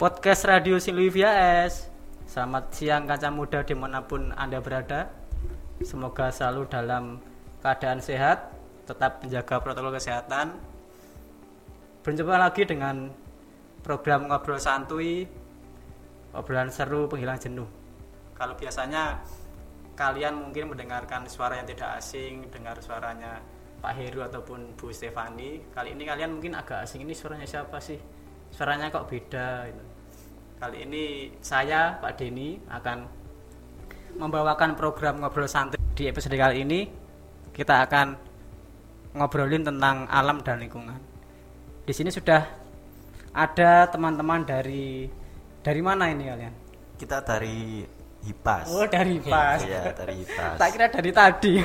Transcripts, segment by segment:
podcast Radio Silvia S. Selamat siang kaca muda di mana pun Anda berada. Semoga selalu dalam keadaan sehat, tetap menjaga protokol kesehatan. Berjumpa lagi dengan program ngobrol santuy, obrolan seru penghilang jenuh. Kalau biasanya kalian mungkin mendengarkan suara yang tidak asing, dengar suaranya Pak Heru ataupun Bu Stefani. Kali ini kalian mungkin agak asing ini suaranya siapa sih? Suaranya kok beda gitu. Kali ini saya Pak Denny akan membawakan program ngobrol santai di episode kali ini. Kita akan ngobrolin tentang alam dan lingkungan. Di sini sudah ada teman-teman dari dari mana ini kalian? Kita dari Hipas. Oh dari Hipas. Iya, dari Hipas. tak kira dari tadi.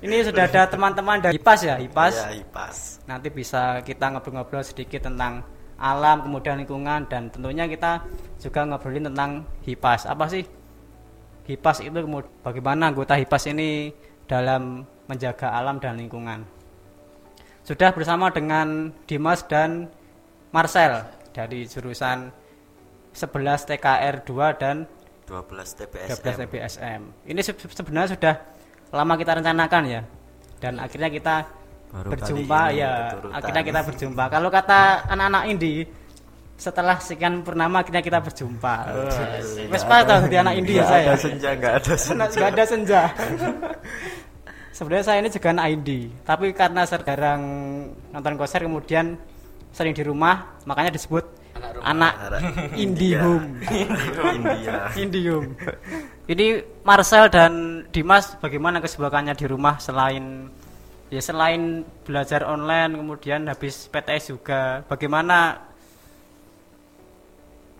ini sudah ada teman-teman dari Hipas ya, Hipas. Iya, Hipas. Nanti bisa kita ngobrol-ngobrol sedikit tentang alam, kemudian lingkungan dan tentunya kita juga ngobrolin tentang Hipas. Apa sih Hipas itu bagaimana anggota Hipas ini dalam menjaga alam dan lingkungan. Sudah bersama dengan Dimas dan Marcel dari jurusan 11 TKR 2 dan 12 TPSM. 12 TBSM. Ini se- sebenarnya sudah lama kita rencanakan ya. Dan akhirnya kita Baru berjumpa ya. beturutan. Akhirnya kita berjumpa. Kalau kata anak-anak Indi setelah sekian purnama akhirnya kita berjumpa. Wes pas tau jadi anak Indi ya Nggak saya. ada senja, nggak ada senja. Nggak ada senja. Sebenarnya saya ini juga anak Indi, tapi karena jarang nonton konser kemudian sering di rumah, makanya disebut anak, Anak Indihome. India. Indium. Ini Marcel dan Dimas bagaimana kesibukannya di rumah selain ya selain belajar online kemudian habis PTS juga bagaimana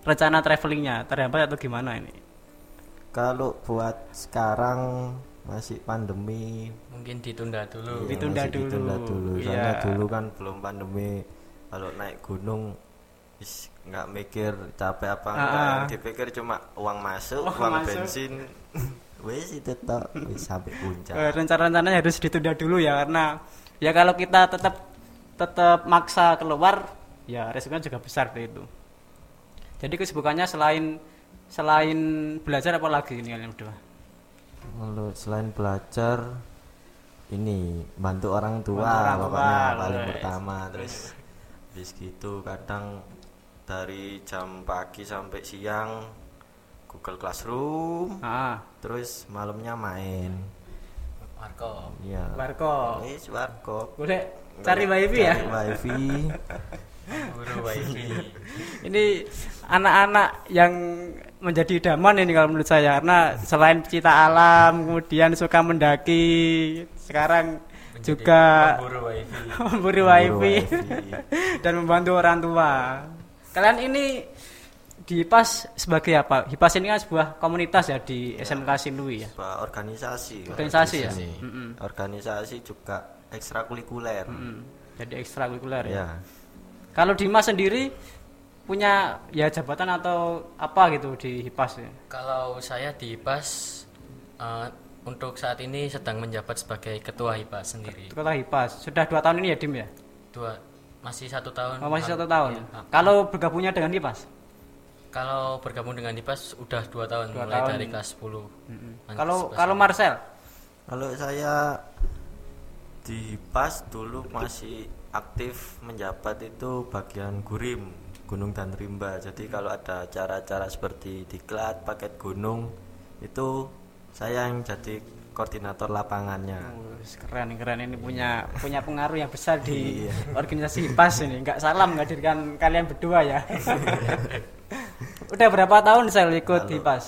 rencana travelingnya terhambat atau gimana ini? Kalau buat sekarang masih pandemi. mungkin ditunda dulu Iya, Ditunda masih dulu. Ditunda dulu. Iya. Soalnya dulu kan belum pandemi. Kalau naik gunung is nggak mikir capek apa enggak. Ah, ah. Yang dipikir cuma uang masuk, Uang uang, masuk. bensin. Wes itu tok wis sampai puncak. Eh, rencana-rencananya harus ditunda dulu ya karena ya kalau kita tetap tetap maksa keluar ya resikonya juga besar itu. Jadi kesibukannya selain selain belajar apa lagi ini kalian berdua? Kalau selain belajar ini bantu orang tua, Bantu orang tua, pokoknya paling wes. pertama terus habis gitu kadang dari jam pagi sampai siang Google Classroom Ah, terus malamnya main. Marco iya. Warko. wis warkop. Boleh cari wifi ya? Cari wifi guru wifi Ini anak-anak yang menjadi idaman ini kalau menurut saya karena selain cinta alam, kemudian suka mendaki, sekarang Menjadi juga pemburu wifi wifi wifi. dan membantu orang tua. Kalian ini di HIPAS sebagai apa? HIPAS ini kan sebuah komunitas ya di SMK Sinlui ya. Sebuah organisasi Organisasi ya. Organisasi. Mm-mm. organisasi juga ekstrakurikuler Mm. Jadi ekstrakurikuler ya. ya Kalau Dimas sendiri punya ya jabatan atau apa gitu di HIPAS ya? kalau saya di IPAS eh, untuk saat ini sedang menjabat sebagai ketua IPAS sendiri Kota HIPAS sudah dua tahun ini ya Dim ya? dua masih satu tahun Oh, masih satu tahun. iya. Ah, Kalau bergabungnya dengan HIPAS? kalau bergabung dengan IPAS udah dua tahun Dua mulai tahun. dari kelas 10 Lanjut Kalau 11. kalau Marcel? Kalau saya di PAS dulu masih aktif menjabat itu bagian gurim Gunung dan Rimba. Jadi kalau ada acara-acara seperti diklat, paket gunung itu saya yang jadi koordinator lapangannya. Wih, keren keren ini punya punya pengaruh yang besar di Iya. organisasi HIPAS ini. Nggak salah menghadirkan kalian berdua ya. Udah berapa tahun saya ikut Halo. HIPAS?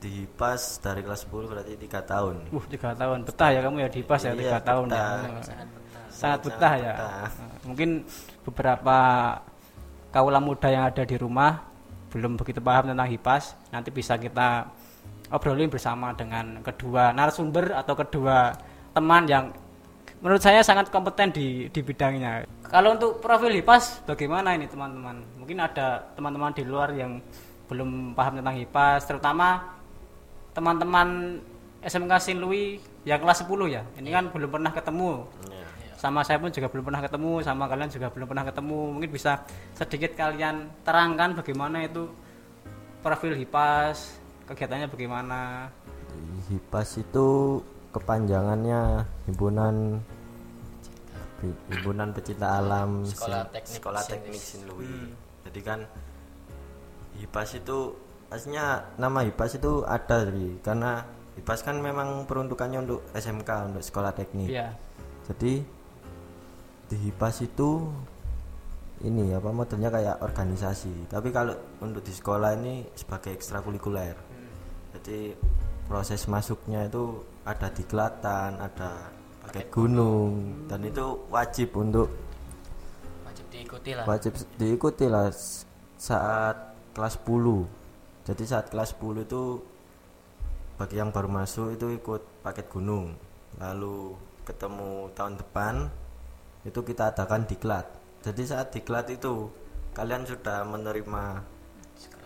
Di PAS dari kelas 10 berarti tiga tahun. Uh, tiga tahun. Betah ya kamu ya di HIPAS ya Iya, tiga tahun ya. betah. Sangat betah ya. betah. Nah, Mungkin beberapa kaula muda yang ada di rumah belum begitu paham tentang HIPAS. Nanti bisa kita obrolin bersama dengan kedua narasumber atau kedua teman yang menurut saya sangat kompeten di di bidangnya. Kalau untuk profil HIPAS bagaimana ini teman-teman? Mungkin ada teman-teman di luar yang belum paham tentang HIPAS, terutama teman-teman SMK Sinlui yang kelas 10 ya. Ini kan belum pernah ketemu. Ya. sama saya pun juga belum pernah ketemu sama kalian juga belum pernah ketemu mungkin bisa sedikit kalian terangkan bagaimana itu profil hipas kegiatannya bagaimana? HIPAS itu kepanjangannya himpunan himpunan pecinta alam Sekolah Sin- Teknik sekolah Sin teknik Louis. Sinlui jadi kan HIPAS itu aslinya nama HIPAS itu ada jadi karena HIPAS kan memang peruntukannya untuk SMK untuk sekolah teknik. Iya. Jadi di HIPAS itu ini apa modelnya kayak organisasi. Tapi kalau untuk di sekolah ini sebagai ekstrakurikuler jadi proses masuknya itu ada di Kelatan ada pakai gunung. dan itu wajib untuk wajib diikuti lah. wajib diikuti lah saat kelas 10 jadi saat kelas 10 itu bagi yang baru masuk itu ikut paket gunung. Lalu ketemu tahun depan itu kita adakan diklat jadi saat diklat itu kalian sudah menerima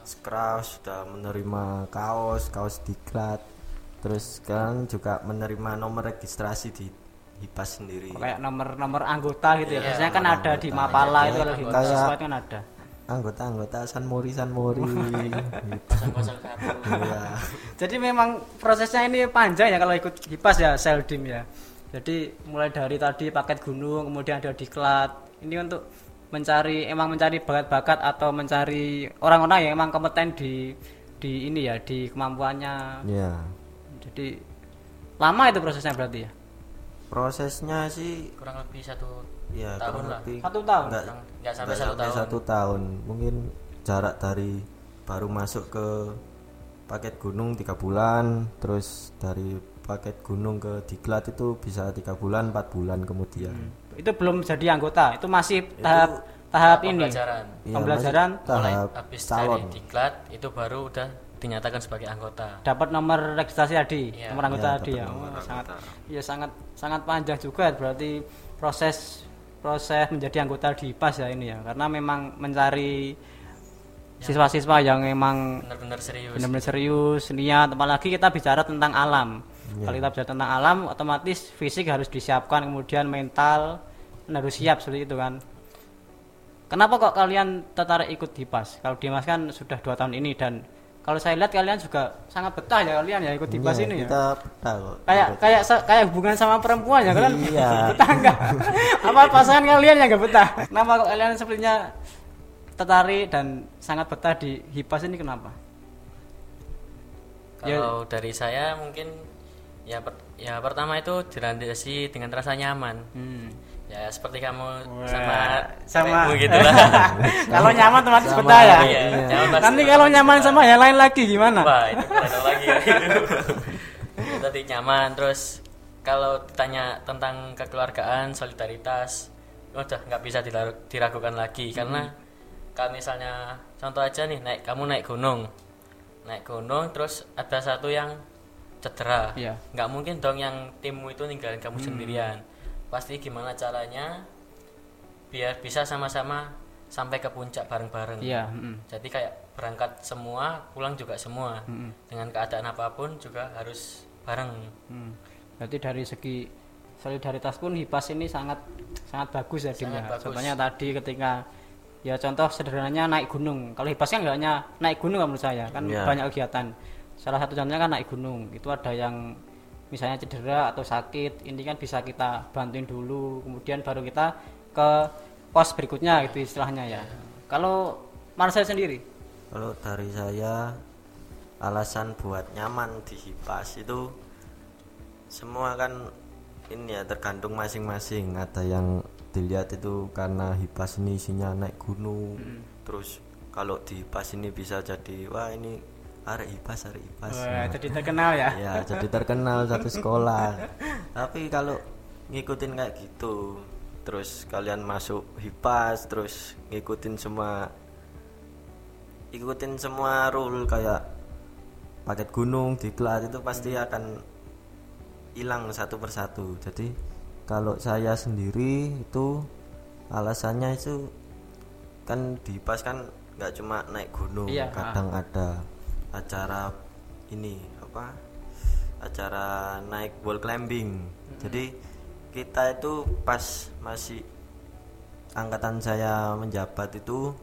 scrubs sudah menerima kaos kaos diklat terus kalian juga menerima nomor registrasi di HIPAS sendiri kayak nomor-nomor anggota gitu ya Iya, biasanya kan nomor ada di. Mapala Iya, itu kalau di kan ada anggota-anggota San Mori San Mori satu Iya. Jadi memang prosesnya ini panjang ya kalau ikut HIPAS ya Seldim ya. Jadi mulai dari tadi paket gunung, kemudian ada diklat. Ini untuk mencari emang mencari bakat-bakat atau mencari orang-orang yang emang kompeten di di ini ya di kemampuannya. Iya. Jadi lama itu prosesnya berarti ya. Prosesnya sih kurang lebih satu ya Tahun kurang lah. lebih Satu tahun? Nggak, Kurang- nggak sampai nggak satu tahun. satu tahun. Mungkin jarak dari baru masuk ke paket gunung tiga bulan, terus dari paket gunung ke diklat itu bisa tiga bulan, empat bulan kemudian. Itu belum jadi anggota, itu masih tahap tahap ini. pembelajaran Iya, Pembelajaran masih mulai tahap habis calon. dari diklat itu baru udah dinyatakan sebagai anggota dapat nomor registrasi tadi, Iya. nomor anggota Iya, tadi ya. nomor Oh, sangat ya sangat sangat panjang juga berarti proses proses menjadi anggota di PAS ya ini ya. Karena memang mencari siswa-siswa yang memang benar-benar serius benar-benar serius, niat, apalagi kita bicara tentang alam. Iya. Kalau kita bicara tentang alam, otomatis fisik harus disiapkan, kemudian mental harus siap seperti itu kan. Kenapa kok kalian tertarik ikut di PAS? Kalau Dimas kan sudah dua tahun ini dan kalau saya lihat kalian juga sangat betah ya kalian ya ikut di PAS Iya, ini ya. kita betah kok. Kayak kayak kayak hubungan sama perempuan ya kalian Iya. betah enggak? Apa pasangan kalian yang enggak betah? Kenapa kok kalian sepertinya tertarik dan sangat betah di HIPAS ini kenapa? Ya. kalau dari saya mungkin ya per- ya pertama itu dilandasi dengan rasa nyaman Hmm. ya seperti kamu Wah, sama sama cewekmu gitu lah kalau nyaman Sama, betah ya. Iya, pasti Nanti kalau nyaman sama yang lain lagi gimana? Wah, itu lagi ya itu. Ya, tadi nyaman terus kalau ditanya tentang kekeluargaan, solidaritas, udah nggak bisa diragukan lagi karena kalau misalnya contoh aja nih naik kamu naik gunung. Naik gunung terus ada satu yang cedera. Iya. nggak mungkin dong yang timmu itu ninggalin kamu sendirian. Pasti gimana caranya biar bisa sama-sama sampai ke puncak bareng-bareng. Iya, mm. Jadi kayak berangkat semua, pulang juga semua. Dengan keadaan apa pun juga harus bareng. Hmm. Berarti dari segi solidaritas pun HIPAS ini sangat sangat bagus ya Dim Sangat ya. bagus. Contohnya tadi ketika ya contoh sederhananya naik gunung. Kalau HIPAS kan nggak hanya naik gunung menurut saya, kan Iya. banyak kegiatan. Salah satu contohnya kan naik gunung. Itu ada yang misalnya cedera atau sakit, ini kan bisa kita bantuin dulu, kemudian baru kita ke pos berikutnya gitu istilahnya ya. Kalau Marcel sendiri, Kalau dari saya alasan buat nyaman di HIPAS itu semua kan ini ya tergantung masing-masing. Ada yang dilihat itu karena HIPAS ini isinya naik gunung. Terus kalau di HIPAS ini bisa jadi wah ini arek HIPAS, arek HIPAS. Wah, jadi terkenal ya. ya jadi terkenal satu sekolah. Tapi kalau ngikutin kayak gitu terus kalian masuk hipas terus ngikutin semua ikutin semua rule kayak paket gunung diklat itu pasti akan hilang satu persatu. Jadi kalau saya sendiri itu alasannya itu kan di pas kan nggak cuma naik gunung Iya, kadang ada acara ini apa acara naik wall climbing jadi kita itu pas masih angkatan saya menjabat itu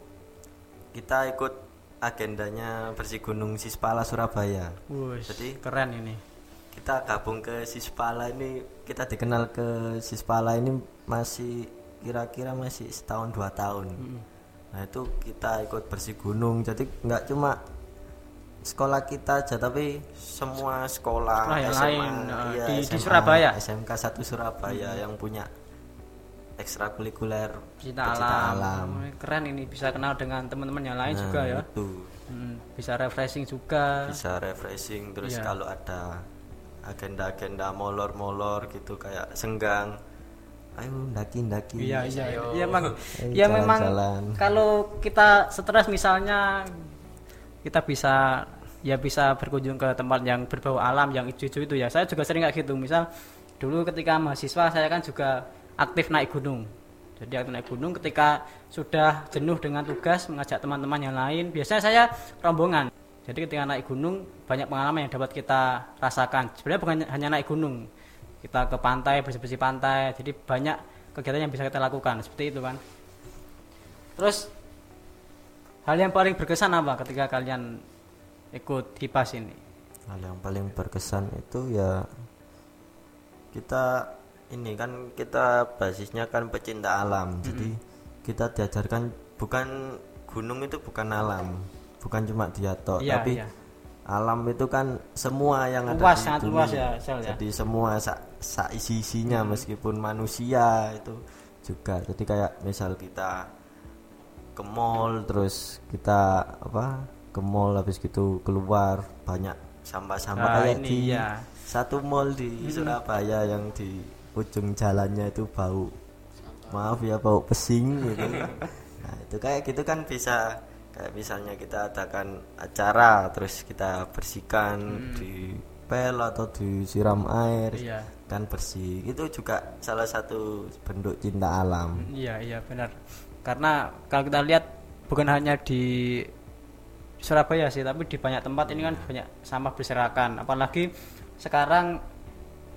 kita ikut agendanya bersih gunung Sispala Surabaya. Wus, Jadi- keren ini. Kita gabung ke Sispala ini kita dikenal ke Sispala ini masih kira-kira masih setahun dua tahun. Nah itu kita ikut bersih gunung jadi nggak cuma sekolah kita aja tapi semua sekolah, Sekolah yang SMA, lain, iya, di- di SMA, Surabaya? SMK 1 Surabaya yang punya ekstrakurikuler Cinta pecinta alam. Keren ini bisa kenal dengan teman-teman yang lain Nah, juga ya. itu Hmm, bisa refreshing juga. bisa refreshing terus Iya. kalau ada agenda-agenda molor-molor gitu kayak senggang ayo ndaki-ndaki Iya iya Ayo. iya memang ya memang kalau kita stres misalnya kita bisa ya bisa berkunjung ke tempat yang berbau alam yang hijau-hijau itu ya. Saya juga sering kayak gitu. Misal dulu ketika mahasiswa saya kan juga aktif naik gunung. Jadi aktif naik gunung ketika sudah jenuh dengan tugas mengajak teman-teman yang lain biasanya saya rombongan. Jadi ketika naik gunung banyak pengalaman yang dapat kita rasakan. Sebenarnya bukan hanya naik gunung. Kita ke pantai bersih-bersih pantai. Jadi banyak kegiatan yang bisa kita lakukan. Seperti itu kan. Terus hal yang paling berkesan apa ketika kalian ikut hipas ini hal yang paling berkesan itu ya kita ini kan kita basisnya kan pecinta alam jadi kita diajarkan bukan gunung itu bukan alam bukan cuma dia toh Iya, tapi iya. alam itu kan semua yang ada Luas, di sangat bumi. luas ya, Sel, ya. jadi semua sak sa isi isinya meskipun manusia itu juga jadi kayak misal kita ke mall terus kita apa ke mall habis gitu keluar banyak sampah-sampah Ah, kayak ini di iya. satu mall di Surabaya yang di ujung jalannya itu bau maaf ya bau pesing gitu nah itu kayak gitu kan bisa kayak misalnya kita adakan acara terus kita bersihkan di pel atau disiram air Iya. kan bersih itu juga salah satu bentuk cinta alam Iya iya benar. Karena kalau kita lihat bukan hanya di Surabaya sih, tapi di banyak tempat ini kan banyak sampah berserakan. Apalagi sekarang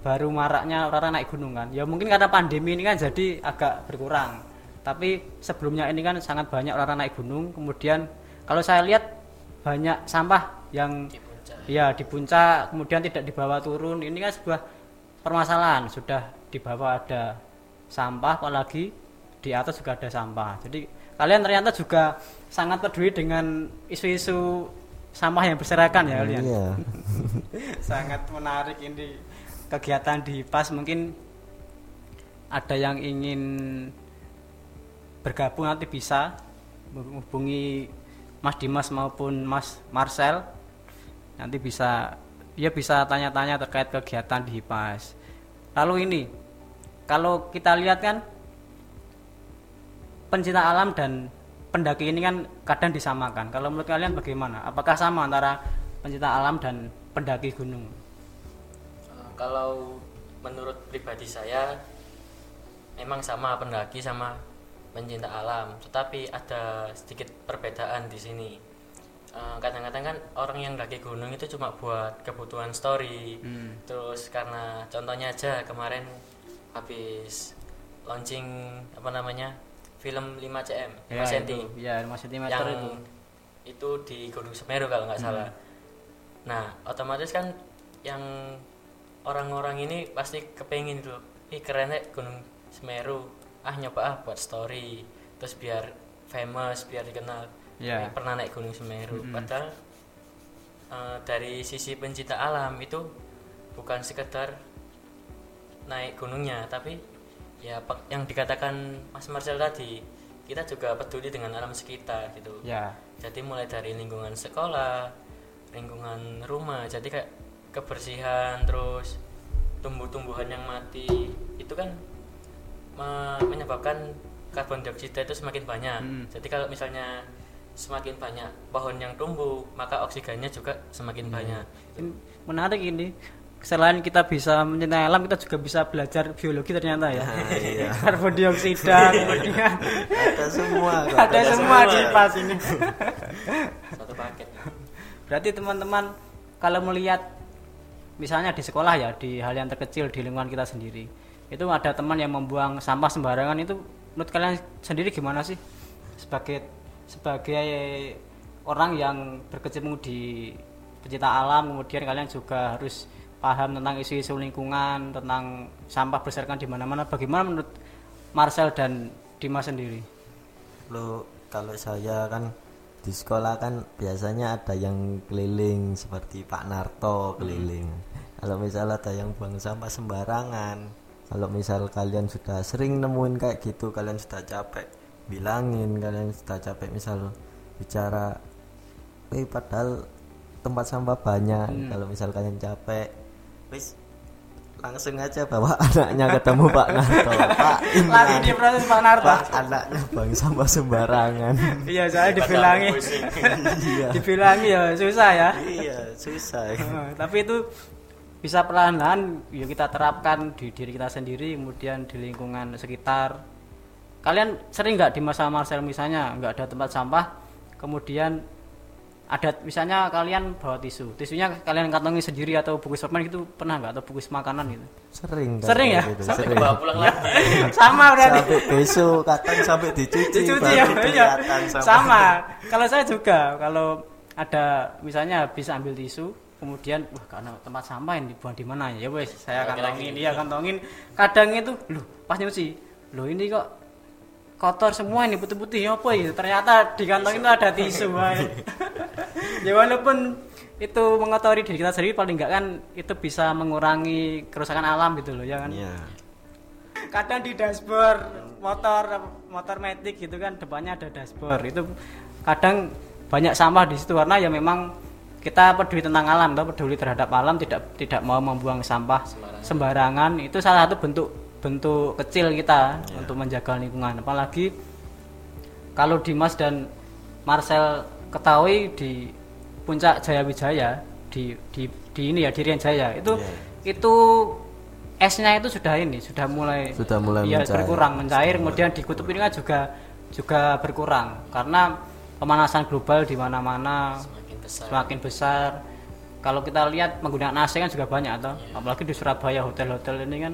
baru maraknya orang naik gunung kan. Ya mungkin karena pandemi ini kan jadi agak berkurang. Tapi sebelumnya ini kan sangat banyak orang naik gunung. Kemudian kalau saya lihat banyak sampah yang di puncak Iya di puncak kemudian tidak dibawa turun ini kan sebuah permasalahan sudah di bawah ada sampah apalagi di atas juga ada sampah. Jadi kalian ternyata juga sangat peduli dengan isu-isu sampah yang berserakan ya kalian. Iya. Sangat menarik ini kegiatan di PAS. Mungkin ada yang ingin bergabung nanti bisa menghubungi Mas Dimas maupun Mas Marcel. Nanti bisa dia bisa tanya-tanya terkait kegiatan di HIPAS lalu ini kalau kita lihat kan pencinta alam dan pendaki ini kan kadang disamakan. Kalau menurut kalian bagaimana? Apakah sama antara pencinta alam dan pendaki gunung? Eh, kalau menurut pribadi saya memang sama pendaki sama pencinta alam. Tetapi ada sedikit perbedaan di sini. Eh, kadang-kadang kan orang yang daki gunung itu cuma buat kebutuhan story. Hmm. terus karena contohnya aja kemarin habis launching apa namanya film 5 cm 5 ya, cm itu, ya 5 cm yang itu. itu di Gunung Semeru kalau nggak salah. Nah, otomatis kan yang orang-orang ini pasti kepengen tuh, ih keren ya Gunung Semeru, ah nyoba ah buat story, terus biar famous, biar dikenal. Ini pernah naik Gunung Semeru, padahal eh, dari sisi pencinta alam itu bukan sekedar naik gunungnya, tapi ya yang dikatakan Mas Marcel tadi, kita juga peduli dengan alam sekitar gitu. Ya. Jadi mulai dari lingkungan sekolah lingkungan rumah jadi kayak kebersihan terus tumbuh-tumbuhan yang mati itu kan me- menyebabkan karbon dioksida itu semakin banyak. Hmm. jadi kalau misalnya semakin banyak pohon yang tumbuh maka oksigennya juga semakin banyak. Ini menarik ini selain kita bisa mencintai alam kita juga bisa belajar biologi ternyata ya. Iya. karbon dioksida kemudian ada semua kok, ada semua di pas ini. Satu paket. Berarti teman-teman kalau melihat misalnya di sekolah ya di hal yang terkecil di lingkungan kita sendiri itu ada teman yang membuang sampah sembarangan itu menurut kalian sendiri gimana sih? Sebagai sebagai orang yang berkecimpung di pecinta alam kemudian kalian juga harus paham tentang isu-isu lingkungan tentang sampah berserakan di mana-mana. Bagaimana menurut Marcel dan Dimas sendiri? Lo kalau saya kan di sekolah kan biasanya ada yang keliling seperti Pak Narto keliling. Kalau misal ada yang buang sampah sembarangan kalau misal kalian sudah sering nemuin kayak gitu kalian sudah capek bilangin kalian sudah capek misal bicara eh padahal tempat sampah banyak. Kalau misal kalian capek wis langsung aja bawa anaknya ketemu Pak Narto. Pak ini lagi di proses Pak Narto. Pak anaknya buang sampah sembarangan. Iya saya dibilangi. iya. Dibilangi ya susah ya. Iya susah. Tapi itu bisa perlahan-lahan ya kita terapkan di diri kita sendiri kemudian di lingkungan sekitar. Kalian sering nggak di masa Marcel misalnya nggak ada tempat sampah kemudian ada misalnya kalian bawa tisu. Tisunya kalian kantongi sendiri atau bungkus permen gitu pernah nggak? Atau bungkus makanan gitu? Sering Sering ya? gitu, Sampai sering kebawa pulang lagi. sama berarti. Sampai besok kadang sampai dicuci, dicuci ya iya. kelihatan sama, sama. Kalau saya juga kalau ada misalnya bisa ambil tisu kemudian wah karena tempat sampah yang dibuang di mana ya? Wes saya kantongin dia kantongin. Kadang itu loh pas nyuci. Loh ini kok kotor semua ini putih-putih apa ya? Ternyata di kantong itu ada tisu ya walaupun itu mengotori diri kita sendiri paling enggak kan itu bisa mengurangi kerusakan alam gitu loh ya kan? Iya. kadang di dashboard motor motor metik gitu kan depannya ada dashboard. Itu kadang banyak sampah di situ karena ya memang kita peduli tentang alam atau peduli terhadap alam tidak tidak mau membuang sampah sembarangan, itu salah satu bentuk bentuk kecil kita untuk menjaga lingkungan. Apalagi kalau Dimas dan Marcel ketahui di puncak Jaya Wijaya di di di ini ya di Rian Jaya itu Iya. itu esnya itu sudah ini sudah mulai Sudah mulai ya, mencair. berkurang mencair. Kemudian di kutub ini kan juga juga berkurang. Karena pemanasan global di mana-mana Semakin besar. semakin besar. Kalau kita lihat menggunakan AC kan juga banyak atau apalagi di Surabaya hotel-hotel ini kan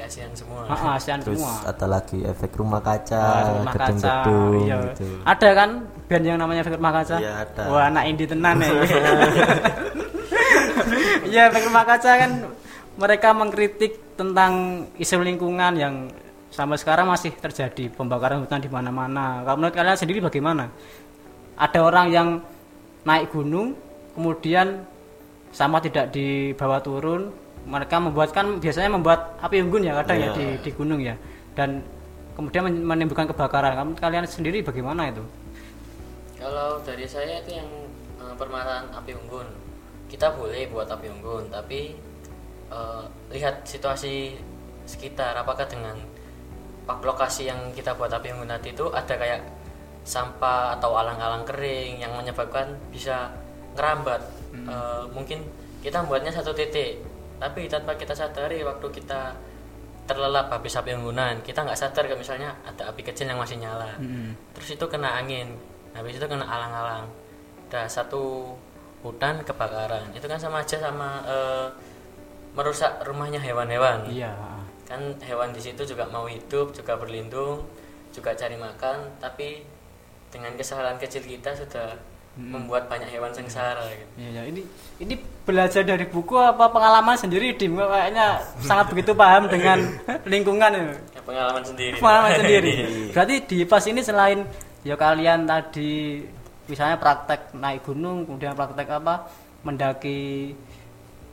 ASEAN semua. ah, ASEAN Terus semua ada lagi efek rumah kaca, Ah, rumah kaca gedung-gedung iya. gitu. ada kan band yang namanya efek rumah kaca Iya, ada. wah anak indie tenan ya iya efek rumah kaca kan mereka mengkritik tentang isu lingkungan yang sampai sekarang masih terjadi pembakaran hutan di mana-mana kalau menurut kalian sendiri bagaimana ada orang yang naik gunung kemudian sampah tidak dibawa turun mereka membuatkan biasanya membuat api unggun ya kadang ya Iya. di, di gunung ya dan kemudian men- menimbulkan kebakaran kamu kalian sendiri bagaimana itu Kalau dari saya itu yang eh, permasalahan api unggun, kita boleh buat api unggun, tapi eh, lihat situasi sekitar. Apakah dengan pak lokasi yang kita buat api unggun tadi itu ada kayak sampah atau alang-alang kering yang menyebabkan bisa ngerambat. Eh, mungkin kita buatnya satu titik, tapi tanpa kita sadari waktu kita terlelap habis api unggunan kita nggak sadar kalau misalnya ada api kecil yang masih nyala. Terus itu kena angin habis itu kena alang-alang. Udah satu hutan kebakaran. Itu kan sama aja sama eh, merusak rumahnya hewan-hewan. Iya kan hewan di situ juga mau hidup juga berlindung juga cari makan tapi dengan kesalahan kecil kita sudah membuat banyak hewan sengsara gitu. Iya, ya. ini ini belajar dari buku apa pengalaman sendiri dim kayaknya sangat begitu paham dengan lingkungan ya. Ya, pengalaman sendiri pengalaman sendiri berarti di pas ini selain ya kalian tadi misalnya praktek naik gunung kemudian praktek apa mendaki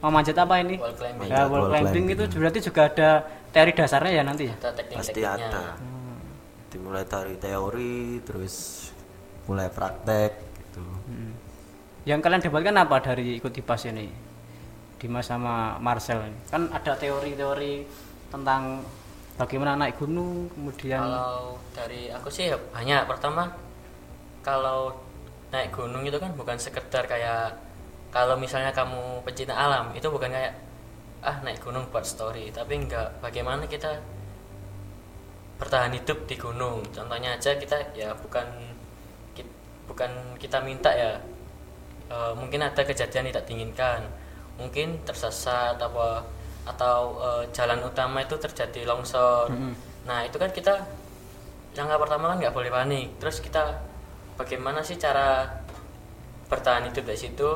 memanjat apa ini Wall climbing. ya wall Wall climbing climbing. itu berarti juga ada teori dasarnya ya nanti ya ada Pasti ada. Dimulai dari teori, terus mulai praktek gitu. yang kalian dapatkan apa dari ikut pas ini Dimas sama Marcel ini kan ada teori-teori tentang bagaimana naik gunung kemudian Kalau dari aku sih ya banyak. Pertama, kalau naik gunung itu kan bukan sekedar kayak kalau misalnya kamu pecinta alam itu bukan kayak ah naik gunung buat story, tapi enggak bagaimana kita bertahan hidup di gunung. Contohnya aja kita ya bukan bukan kita minta ya. Eh, mungkin ada kejadian tidak diinginkan mungkin tersesat apa atau eh, jalan utama itu terjadi longsor. Nah itu kan kita langkah pertama kan nggak boleh panik. Terus kita bagaimana sih cara bertahan hidup dari situ?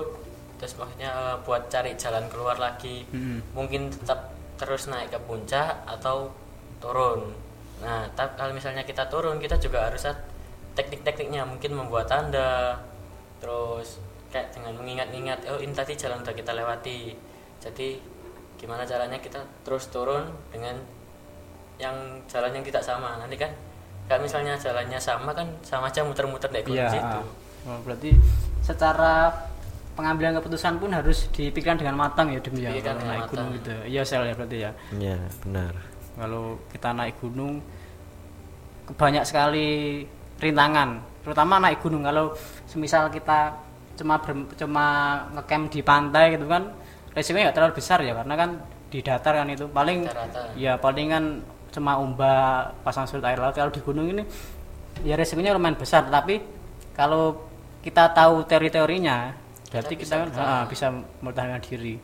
Terus maksudnya eh, buat cari jalan keluar lagi. Mm-mm. mungkin tetap terus naik ke puncak atau turun. Nah tapi kalau misalnya kita turun kita juga harus teknik-tekniknya mungkin membuat tanda terus kayak dengan mengingat-ingat oh ini tadi jalan udah kita lewati jadi gimana caranya kita terus turun dengan yang jalan yang tidak sama nanti kan kalau misalnya jalannya sama kan sama aja muter-muter dari gunung Iya. situ Oh, berarti secara pengambilan keputusan pun harus dipikirkan dengan matang ya Dim ya kalau naik gunung matang. gitu. Iya sel ya berarti ya. Iya, benar. Kalau kita naik gunung banyak sekali rintangan, terutama naik gunung. Kalau semisal kita cuma ber- cuma ngecamp di pantai gitu kan resikonya nggak terlalu besar ya karena kan di datar kan itu. Paling Rata-rata. ya paling kan cuma ombak pasang surut air laut. Kalau di gunung ini ya resikonya lumayan besar. Tapi kalau kita tahu teori-teorinya berarti Kita kita, bisa kan ah, bisa mempertahankan diri.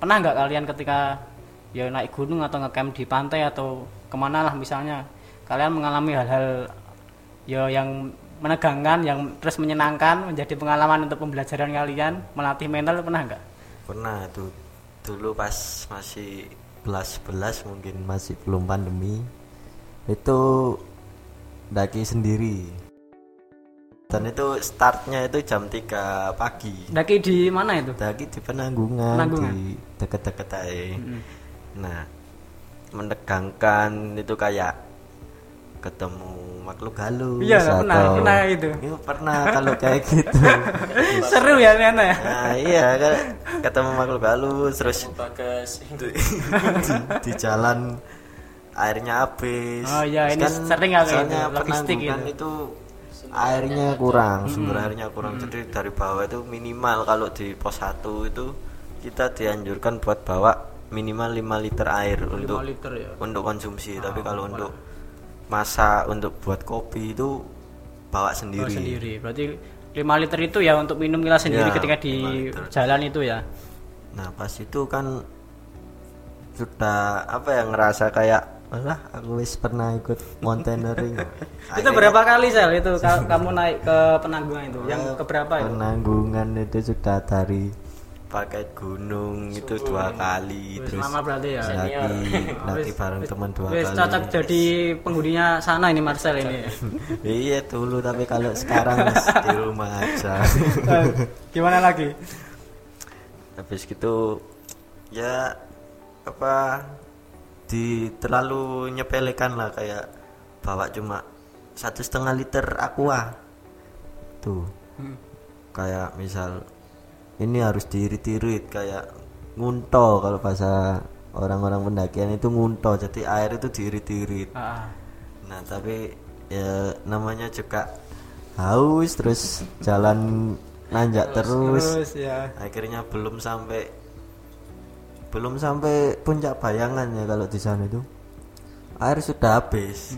Pernah nggak kalian ketika ya naik gunung atau ngecamp di pantai atau ke mana lah misalnya kalian mengalami hal-hal ya yang menegangkan yang terus menyenangkan menjadi pengalaman untuk pembelajaran kalian melatih mental pernah nggak? Pernah tuh dulu pas masih kelas 11 mungkin masih belum pandemi itu daki sendiri. Dan itu startnya itu jam 3 pagi. Daki di mana itu? Daki di penanggungan, Penanggungan. di deket-deket aja nah menegangkan itu kayak ketemu makhluk halus Iya, pernah, atau- pernah itu. Iya, pernah kalau kayak gitu. Seru ya ternyata ya? Nah iya kan ketemu makhluk halus terus di, di jalan airnya habis. Oh iya, ini Terus sering ya kayak soalnya gitu, logistik penanggungan gitu. itu airnya kurang sumber airnya kurang. Jadi dari bawah itu minimal kalau di pos 1 itu kita dianjurkan buat bawa minimal 5 liter air untuk liter ya? untuk konsumsi. Tapi kalau untuk masak untuk buat kopi itu bawa sendiri, sendiri. Berarti 5 liter itu ya untuk minum kita sendiri Ya, ketika di 5 liter. jalan itu ya? Nah pas itu kan sudah apa ya ngerasa kayak Alah aku wis pernah ikut mountaineering. Itu berapa kali sel itu? Ka- kamu naik ke penanggungan itu? Yang keberapa itu? Penanggungan itu sudah dari pakai gunung itu dua kali Wis terus lama berarti ya. lagi lagi bareng teman dua Wis kali. cocok jadi penghuninya sana ini Marcel ini. Iya dulu tapi kalau sekarang di rumah aja. Eh, gimana lagi? Habis gitu ya apa di terlalu nyepelekan lah kayak bawa cuma satu setengah liter aqua. Tuh. Hmm. kayak misal ini harus diirit-irit kayak ngunto kalau bahasa orang-orang pendakian itu ngunto jadi air itu diirit-irit Ah, nah tapi ya namanya juga haus terus jalan nanjak terus terus. ya. Akhirnya belum sampai belum sampai puncak bayangan ya kalau di sana itu. Air sudah habis.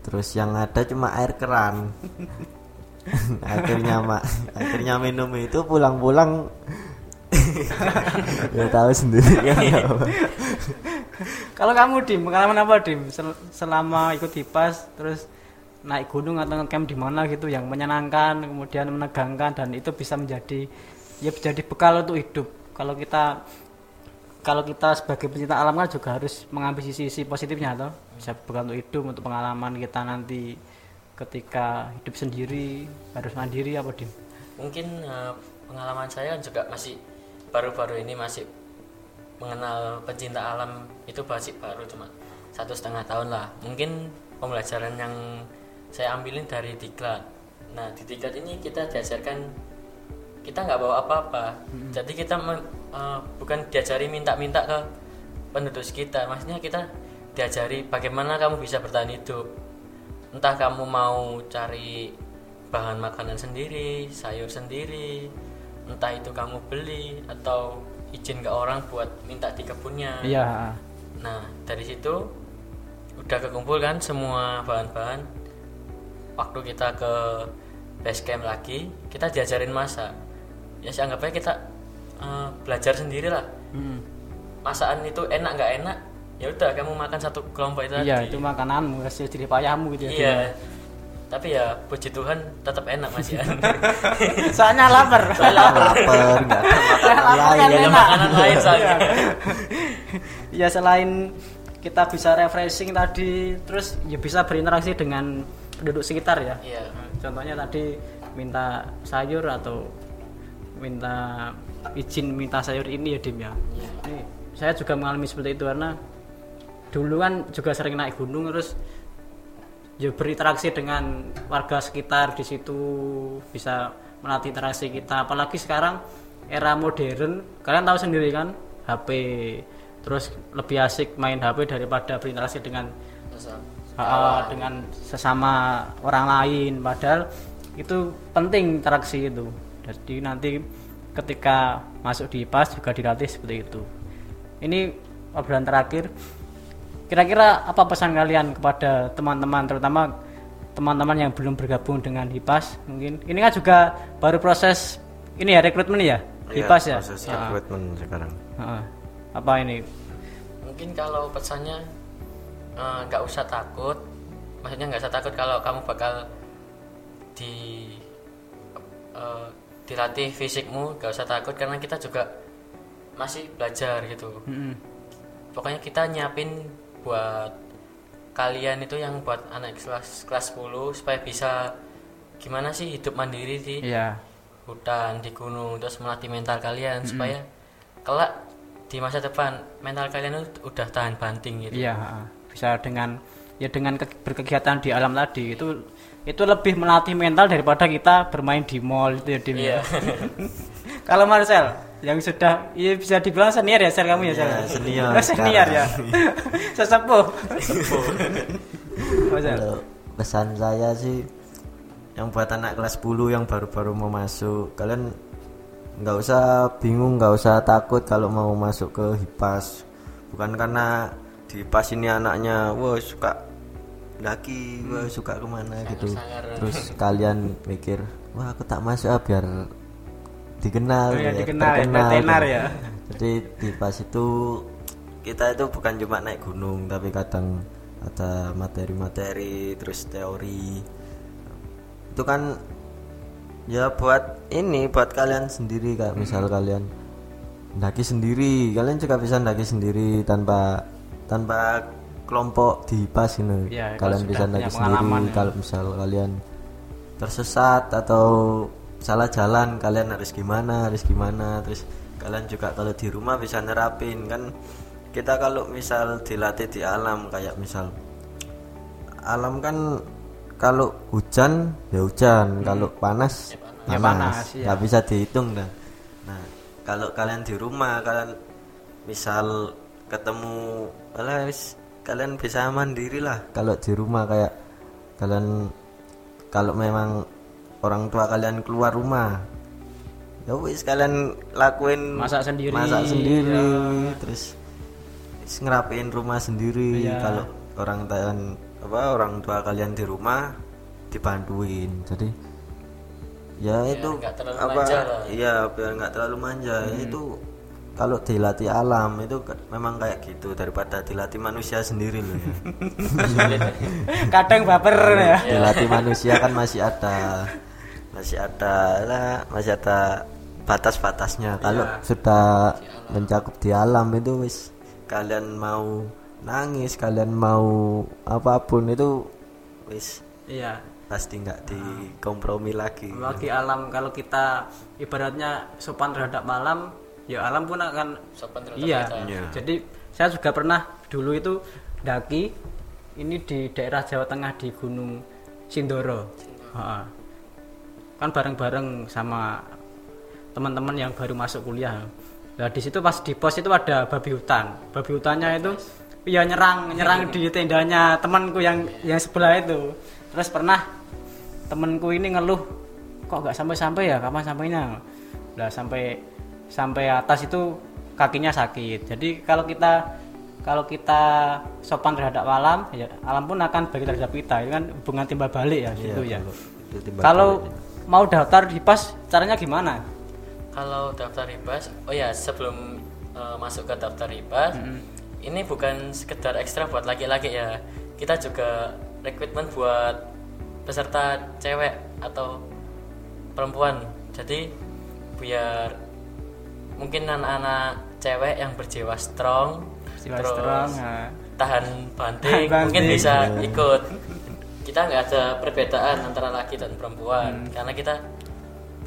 Terus yang ada cuma air keran akhirnya mak. Akhirnya minum itu pulang-pulang. Ya tahu sendiri kan apa. kalau kamu dim pengalaman apa dim? Sel- selama ikut hipas terus naik gunung atau ngecamp di mana gitu yang menyenangkan kemudian menegangkan dan itu bisa menjadi ya menjadi bekal untuk hidup. Kalau kita kalau kita sebagai pencinta alam kan juga harus mengambil sisi-sisi positifnya atau bisa bekal untuk hidup untuk pengalaman kita nanti ketika hidup sendiri harus mandiri apa dim mungkin eh, pengalaman saya juga masih baru-baru ini masih mengenal pencinta alam itu masih baru cuma satu setengah tahun lah. Mungkin pembelajaran yang saya ambilin dari diklat. Nah di diklat ini kita diajarkan kita nggak bawa apa-apa. Jadi kita eh, bukan diajari minta-minta ke penduduk sekitar. Maksudnya kita diajari bagaimana kamu bisa bertahan hidup entah kamu mau cari bahan makanan sendiri sayur sendiri entah itu kamu beli atau izin ke orang buat minta di kebunnya iya Nah, dari situ udah kekumpul kan semua bahan-bahan. Waktu kita ke base camp lagi, kita diajarin masak. Ya, saya anggapnya kita eh, belajar sendiri lah. Hmm. masakan itu enak nggak enak ya udah kamu makan satu kelompok itu iya tadi. itu makananmu hasil jerih payahmu gitu ya iya. Tapi ya puji Tuhan tetap enak mas ya. Soalnya lapar. Lapar. Nggak ada makanan Lapar kan lain ada enak. makanan lain soalnya. Ya selain kita bisa refreshing tadi terus ya bisa berinteraksi dengan penduduk sekitar ya. Iya. Contohnya tadi minta sayur atau minta izin minta sayur ini ya Dim ya. Iya. ini saya juga mengalami seperti itu karena dulu kan juga sering naik gunung terus ya berinteraksi dengan warga sekitar di situ bisa melatih interaksi kita. Apalagi sekarang era modern kalian tahu sendiri kan HP terus lebih asik main HP daripada berinteraksi dengan Ah, dengan sesama orang lain. Padahal itu penting interaksi itu. Jadi nanti ketika masuk di IPAS juga dilatih seperti itu. Ini obrolan terakhir kira-kira apa pesan kalian kepada teman-teman terutama teman-teman yang belum bergabung dengan HIPAS? Mungkin ini kan juga baru proses ini ya rekrutmen ya? Iya, HIPAS ya? proses Ah, recruitment sekarang. Ah. apa ini? Mungkin kalau pesannya eh, nggak usah takut. Maksudnya nggak usah takut kalau kamu bakal di eh, dilatih fisikmu nggak usah takut karena kita juga masih belajar gitu. Mm-mm. pokoknya kita nyiapin buat kalian itu yang buat anak kelas kelas 10 supaya bisa gimana sih hidup mandiri di iya hutan di gunung terus melatih mental kalian supaya kelak di masa depan mental kalian itu udah tahan banting gitu Iya, ha. bisa dengan ya dengan ke- berkegiatan di alam tadi itu itu lebih melatih mental daripada kita bermain di mall itu ya Dim ya. Kalau Marcel yang sudah ya bisa dibilang senior ya Sel kamu ya Sel. Iya, senior Oh, senior sekarang. ya. Sesepuh. Marcel. Kalau pesan saya sih yang buat anak kelas 10 yang baru-baru mau masuk kalian nggak usah bingung nggak usah takut kalau mau masuk ke hipas bukan karena di hipas ini anaknya wah suka daki wah suka ke mana gitu terus kalian mikir wah aku tak masuk ah, biar dikenal Oh, ya, ya, dikenal ya, terkenal tenar gitu. ya. jadi di pas itu kita itu bukan cuma naik gunung tapi kadang ada materi-materi terus teori itu kan ya buat ini buat kalian sendiri kak misal kalian daki sendiri kalian juga bisa daki sendiri tanpa tanpa kelompok di pas ini Iya, kalau kalian bisa daki sendiri ya. kalau misal kalian tersesat atau salah jalan kalian harus gimana harus gimana. Terus kalian juga kalau di rumah bisa nerapin kan kita kalau misal dilatih di alam kayak misal alam kan kalau hujan ya hujan kalau panas Ya panas. panas, iya. nggak bisa dihitung dah. Nah kalau kalian di rumah kalian misal ketemu alah, kalian bisa mandiri lah. Kalau di rumah kayak kalian kalau memang orang tua kalian keluar rumah ya wis kalian lakuin Masak sendiri. masak sendiri Ya. terus wis ngerapiin rumah sendiri Iya. kalau orang kalian apa orang tua kalian di rumah dibantuin jadi ya itu nggak terlalu apa iya biar nggak terlalu manja Hmm. itu kalau dilatih alam itu memang kayak gitu daripada dilatih manusia sendiri loh ya Kadang baper ya. dilatih manusia kan masih ada masih ada lah masih ada batas-batasnya kalau sudah mencakup di alam itu wis kalian mau nangis kalian mau apa pun itu wis Iya. pasti nggak dikompromi lagi Lagi alam kalau kita ibaratnya sopan terhadap malam, ya alam pun akan Sopan terhadap iya. kita. Iya. Jadi saya juga pernah dulu itu daki ini di daerah Jawa Tengah di Gunung Sindoro. Ha-ha. Kan bareng-bareng sama teman-teman yang baru masuk kuliah. Nah di situ pas di pos itu ada babi hutan. Babi hutannya itu ya nyerang nyerang di tendanya temanku yang yang sebelah itu. Terus pernah temanku ini ngeluh kok nggak sampai-sampai ya kapan sampainya lah sampai sampai atas itu kakinya sakit jadi kalau kita kalau kita sopan terhadap alam ya alam pun akan baik terhadap kita itu kan hubungan timbal balik ya Iya, gitu ya kalau mau daftar di pas caranya gimana? Kalau daftar hibas oh ya sebelum eh, masuk ke daftar IPAS ini bukan sekedar ekstra buat laki-laki ya. Kita juga rekrutmen buat peserta cewek atau perempuan. Jadi biar mungkin anak-anak cewek yang berjiwa strong Jiwa terus strong, tahan banting Tahan mungkin banting. bisa ikut kita nggak ada perbedaan antara laki dan perempuan. Hmm. karena kita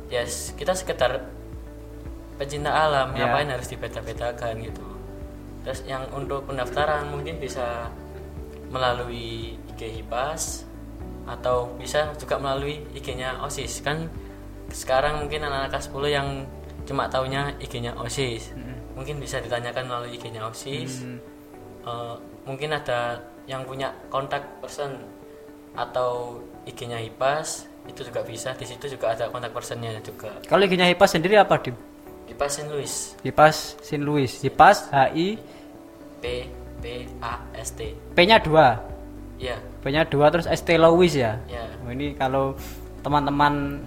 yes kita sekedar pecinta alam Ya. ngapain harus dibeda-bedakan gitu. Terus yang untuk pendaftaran mungkin bisa melalui IG HIPAS atau bisa juga melalui IG-nya OSIS. Kan sekarang mungkin anak-anak kelas 10 yang cuma taunya IG-nya OSIS. Mungkin bisa ditanyakan melalui IG-nya OSIS. Eh, mungkin ada yang punya kontak person atau IG-nya HIPAS itu juga bisa di situ juga ada kontak personnya juga Kalau IG-nya Hipas sendiri apa, Dim? HIPAS Saint Louis Hipas Sin Louis. Hipas H I P P A S T P-nya 2. ya P-nya 2 terus ST Louis ya. ya Oh, ini kalau teman-teman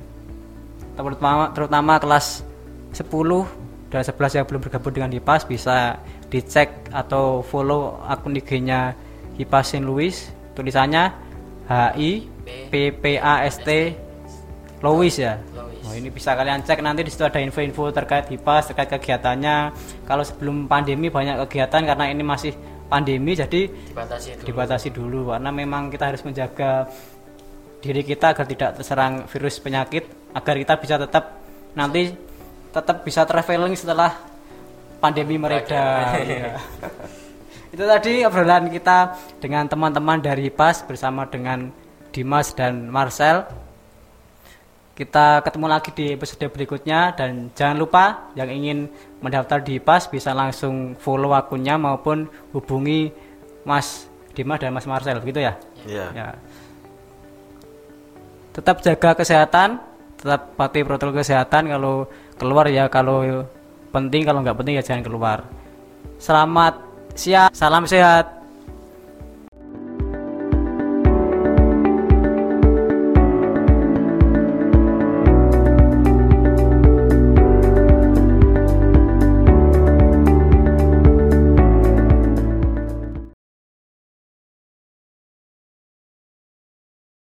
terutama terutama kelas 10 dan 11 yang belum bergabung dengan HIPAS bisa dicek atau follow akun IG-nya HIPAS Saint Louis tulisannya H I P P A S T Louis ya. Oh, ini bisa kalian cek nanti di situ ada info-info terkait HIPAS, terkait kegiatannya. Kalau sebelum pandemi banyak kegiatan karena ini masih pandemi jadi dibatasi dulu dibatasi dulu karena memang kita harus menjaga diri kita agar tidak terserang virus penyakit agar kita bisa tetap nanti tetap bisa traveling setelah pandemi mereda Iya. itu tadi obrolan kita dengan teman-teman dari PAS bersama dengan Dimas dan Marcel kita ketemu lagi di episode berikutnya dan jangan lupa yang ingin mendaftar di PAS bisa langsung follow akunnya maupun hubungi Mas Dimas dan Mas Marcel begitu ya? Iya. Ya. Tetap jaga kesehatan, tetap patuhi protokol kesehatan kalau keluar ya kalau penting kalau nggak penting ya jangan keluar. Selamat siang, salam sehat.